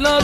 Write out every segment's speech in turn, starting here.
love.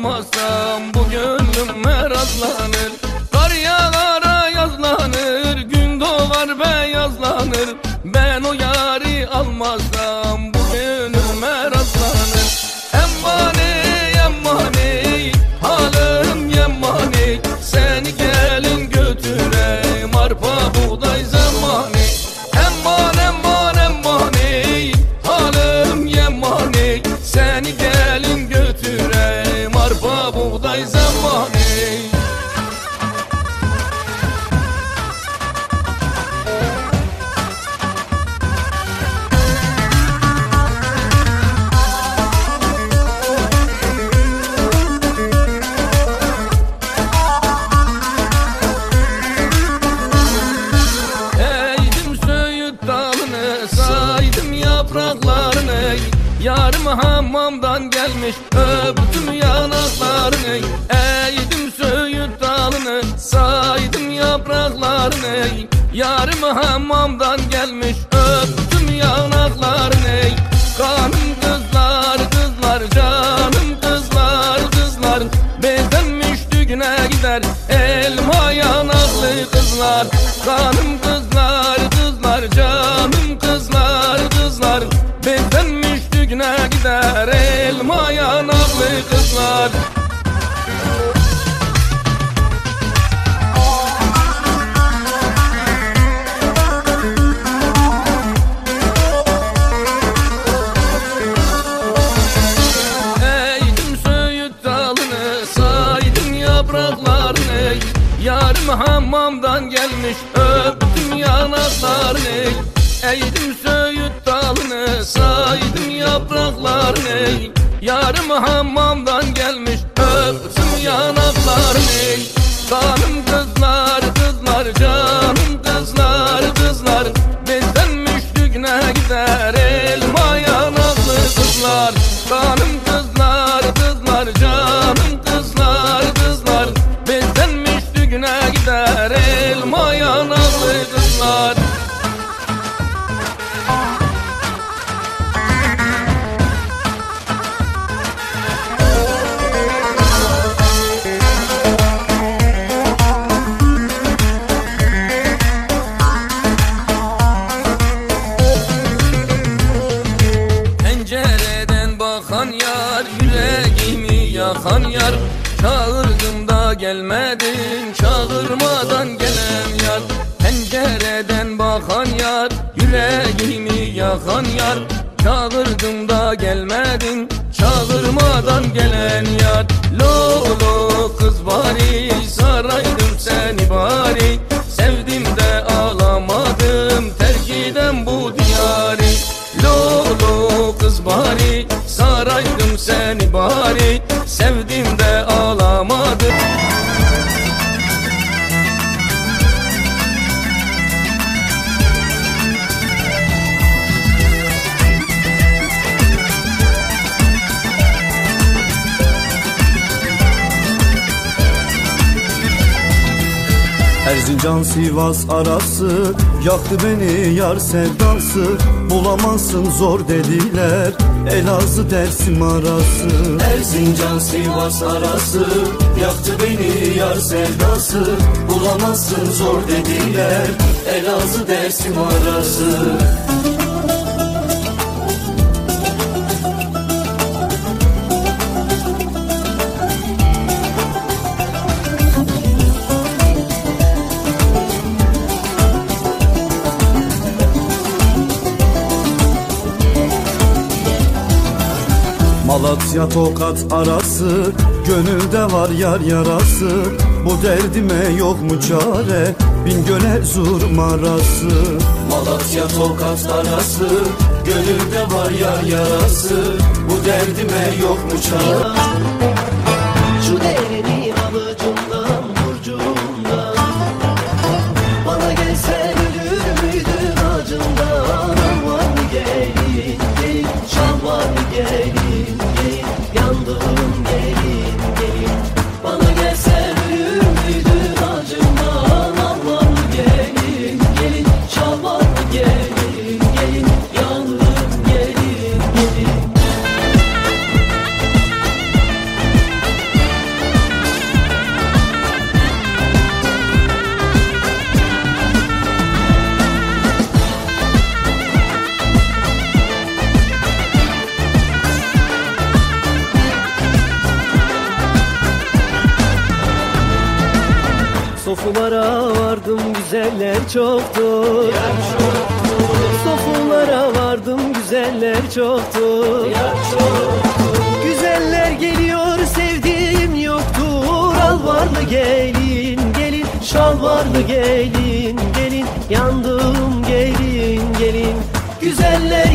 Yari almasam Bu gönlüm merazlanır Kar yağara yazlanır Gün doğar beyazlanır. Ben o yari almasam Bu gönlüm merazlanır Emmane emmane Halim yemmane Seni gelin götüreyim Arpa gelmiş öptüm yanaklarını Eğdim söğüt dalını saydım yapraklarını. Yarım hamamdan gelmiş öptüm yanaklarını. Kanım kızlar kızlar canım kızlar kızlar. Bezenmiş düğüne gider elma yanaklı kızlar. Kanım kızlar elma yanaklı kızlar. Yapraklarını. Yarım hamamdan gelmiş öptüm yanaklarını. Eğdim söğüt dalını saydım yapraklarını Yarım hamamdan gelmiş öptüm yanaklarını. Kanım Yakan yar Çağırdım da gelmedin. Çağırmadan gelen yar Pencereden bakan yar Yüreğimi yakan yar. Çağırdım da gelmedin Çağırmadan gelen Erzincan Sivas arası Yaktı beni yar sevdası. Bulamazsın zor dediler Elazığ Dersim arası. Erzincan Sivas arası Yaktı beni yar sevdası. Bulamazsın zor dediler Elazığ Dersim arası Malatya Tokat arası Gönülde var yar yarası. Bu derdime yok mu çare Bingöl zur marası. Malatya Tokat arası Gönülde var yar yarası. Bu derdime yok mu çare Sofulara vardım güzeller çoktu Sofulara vardım güzeller çoktu Güzeller geliyor sevdiğim yoktur. Al varlı gelin gelin. Şal varlı gelin gelin. Yandım gelin gelin. Güzeller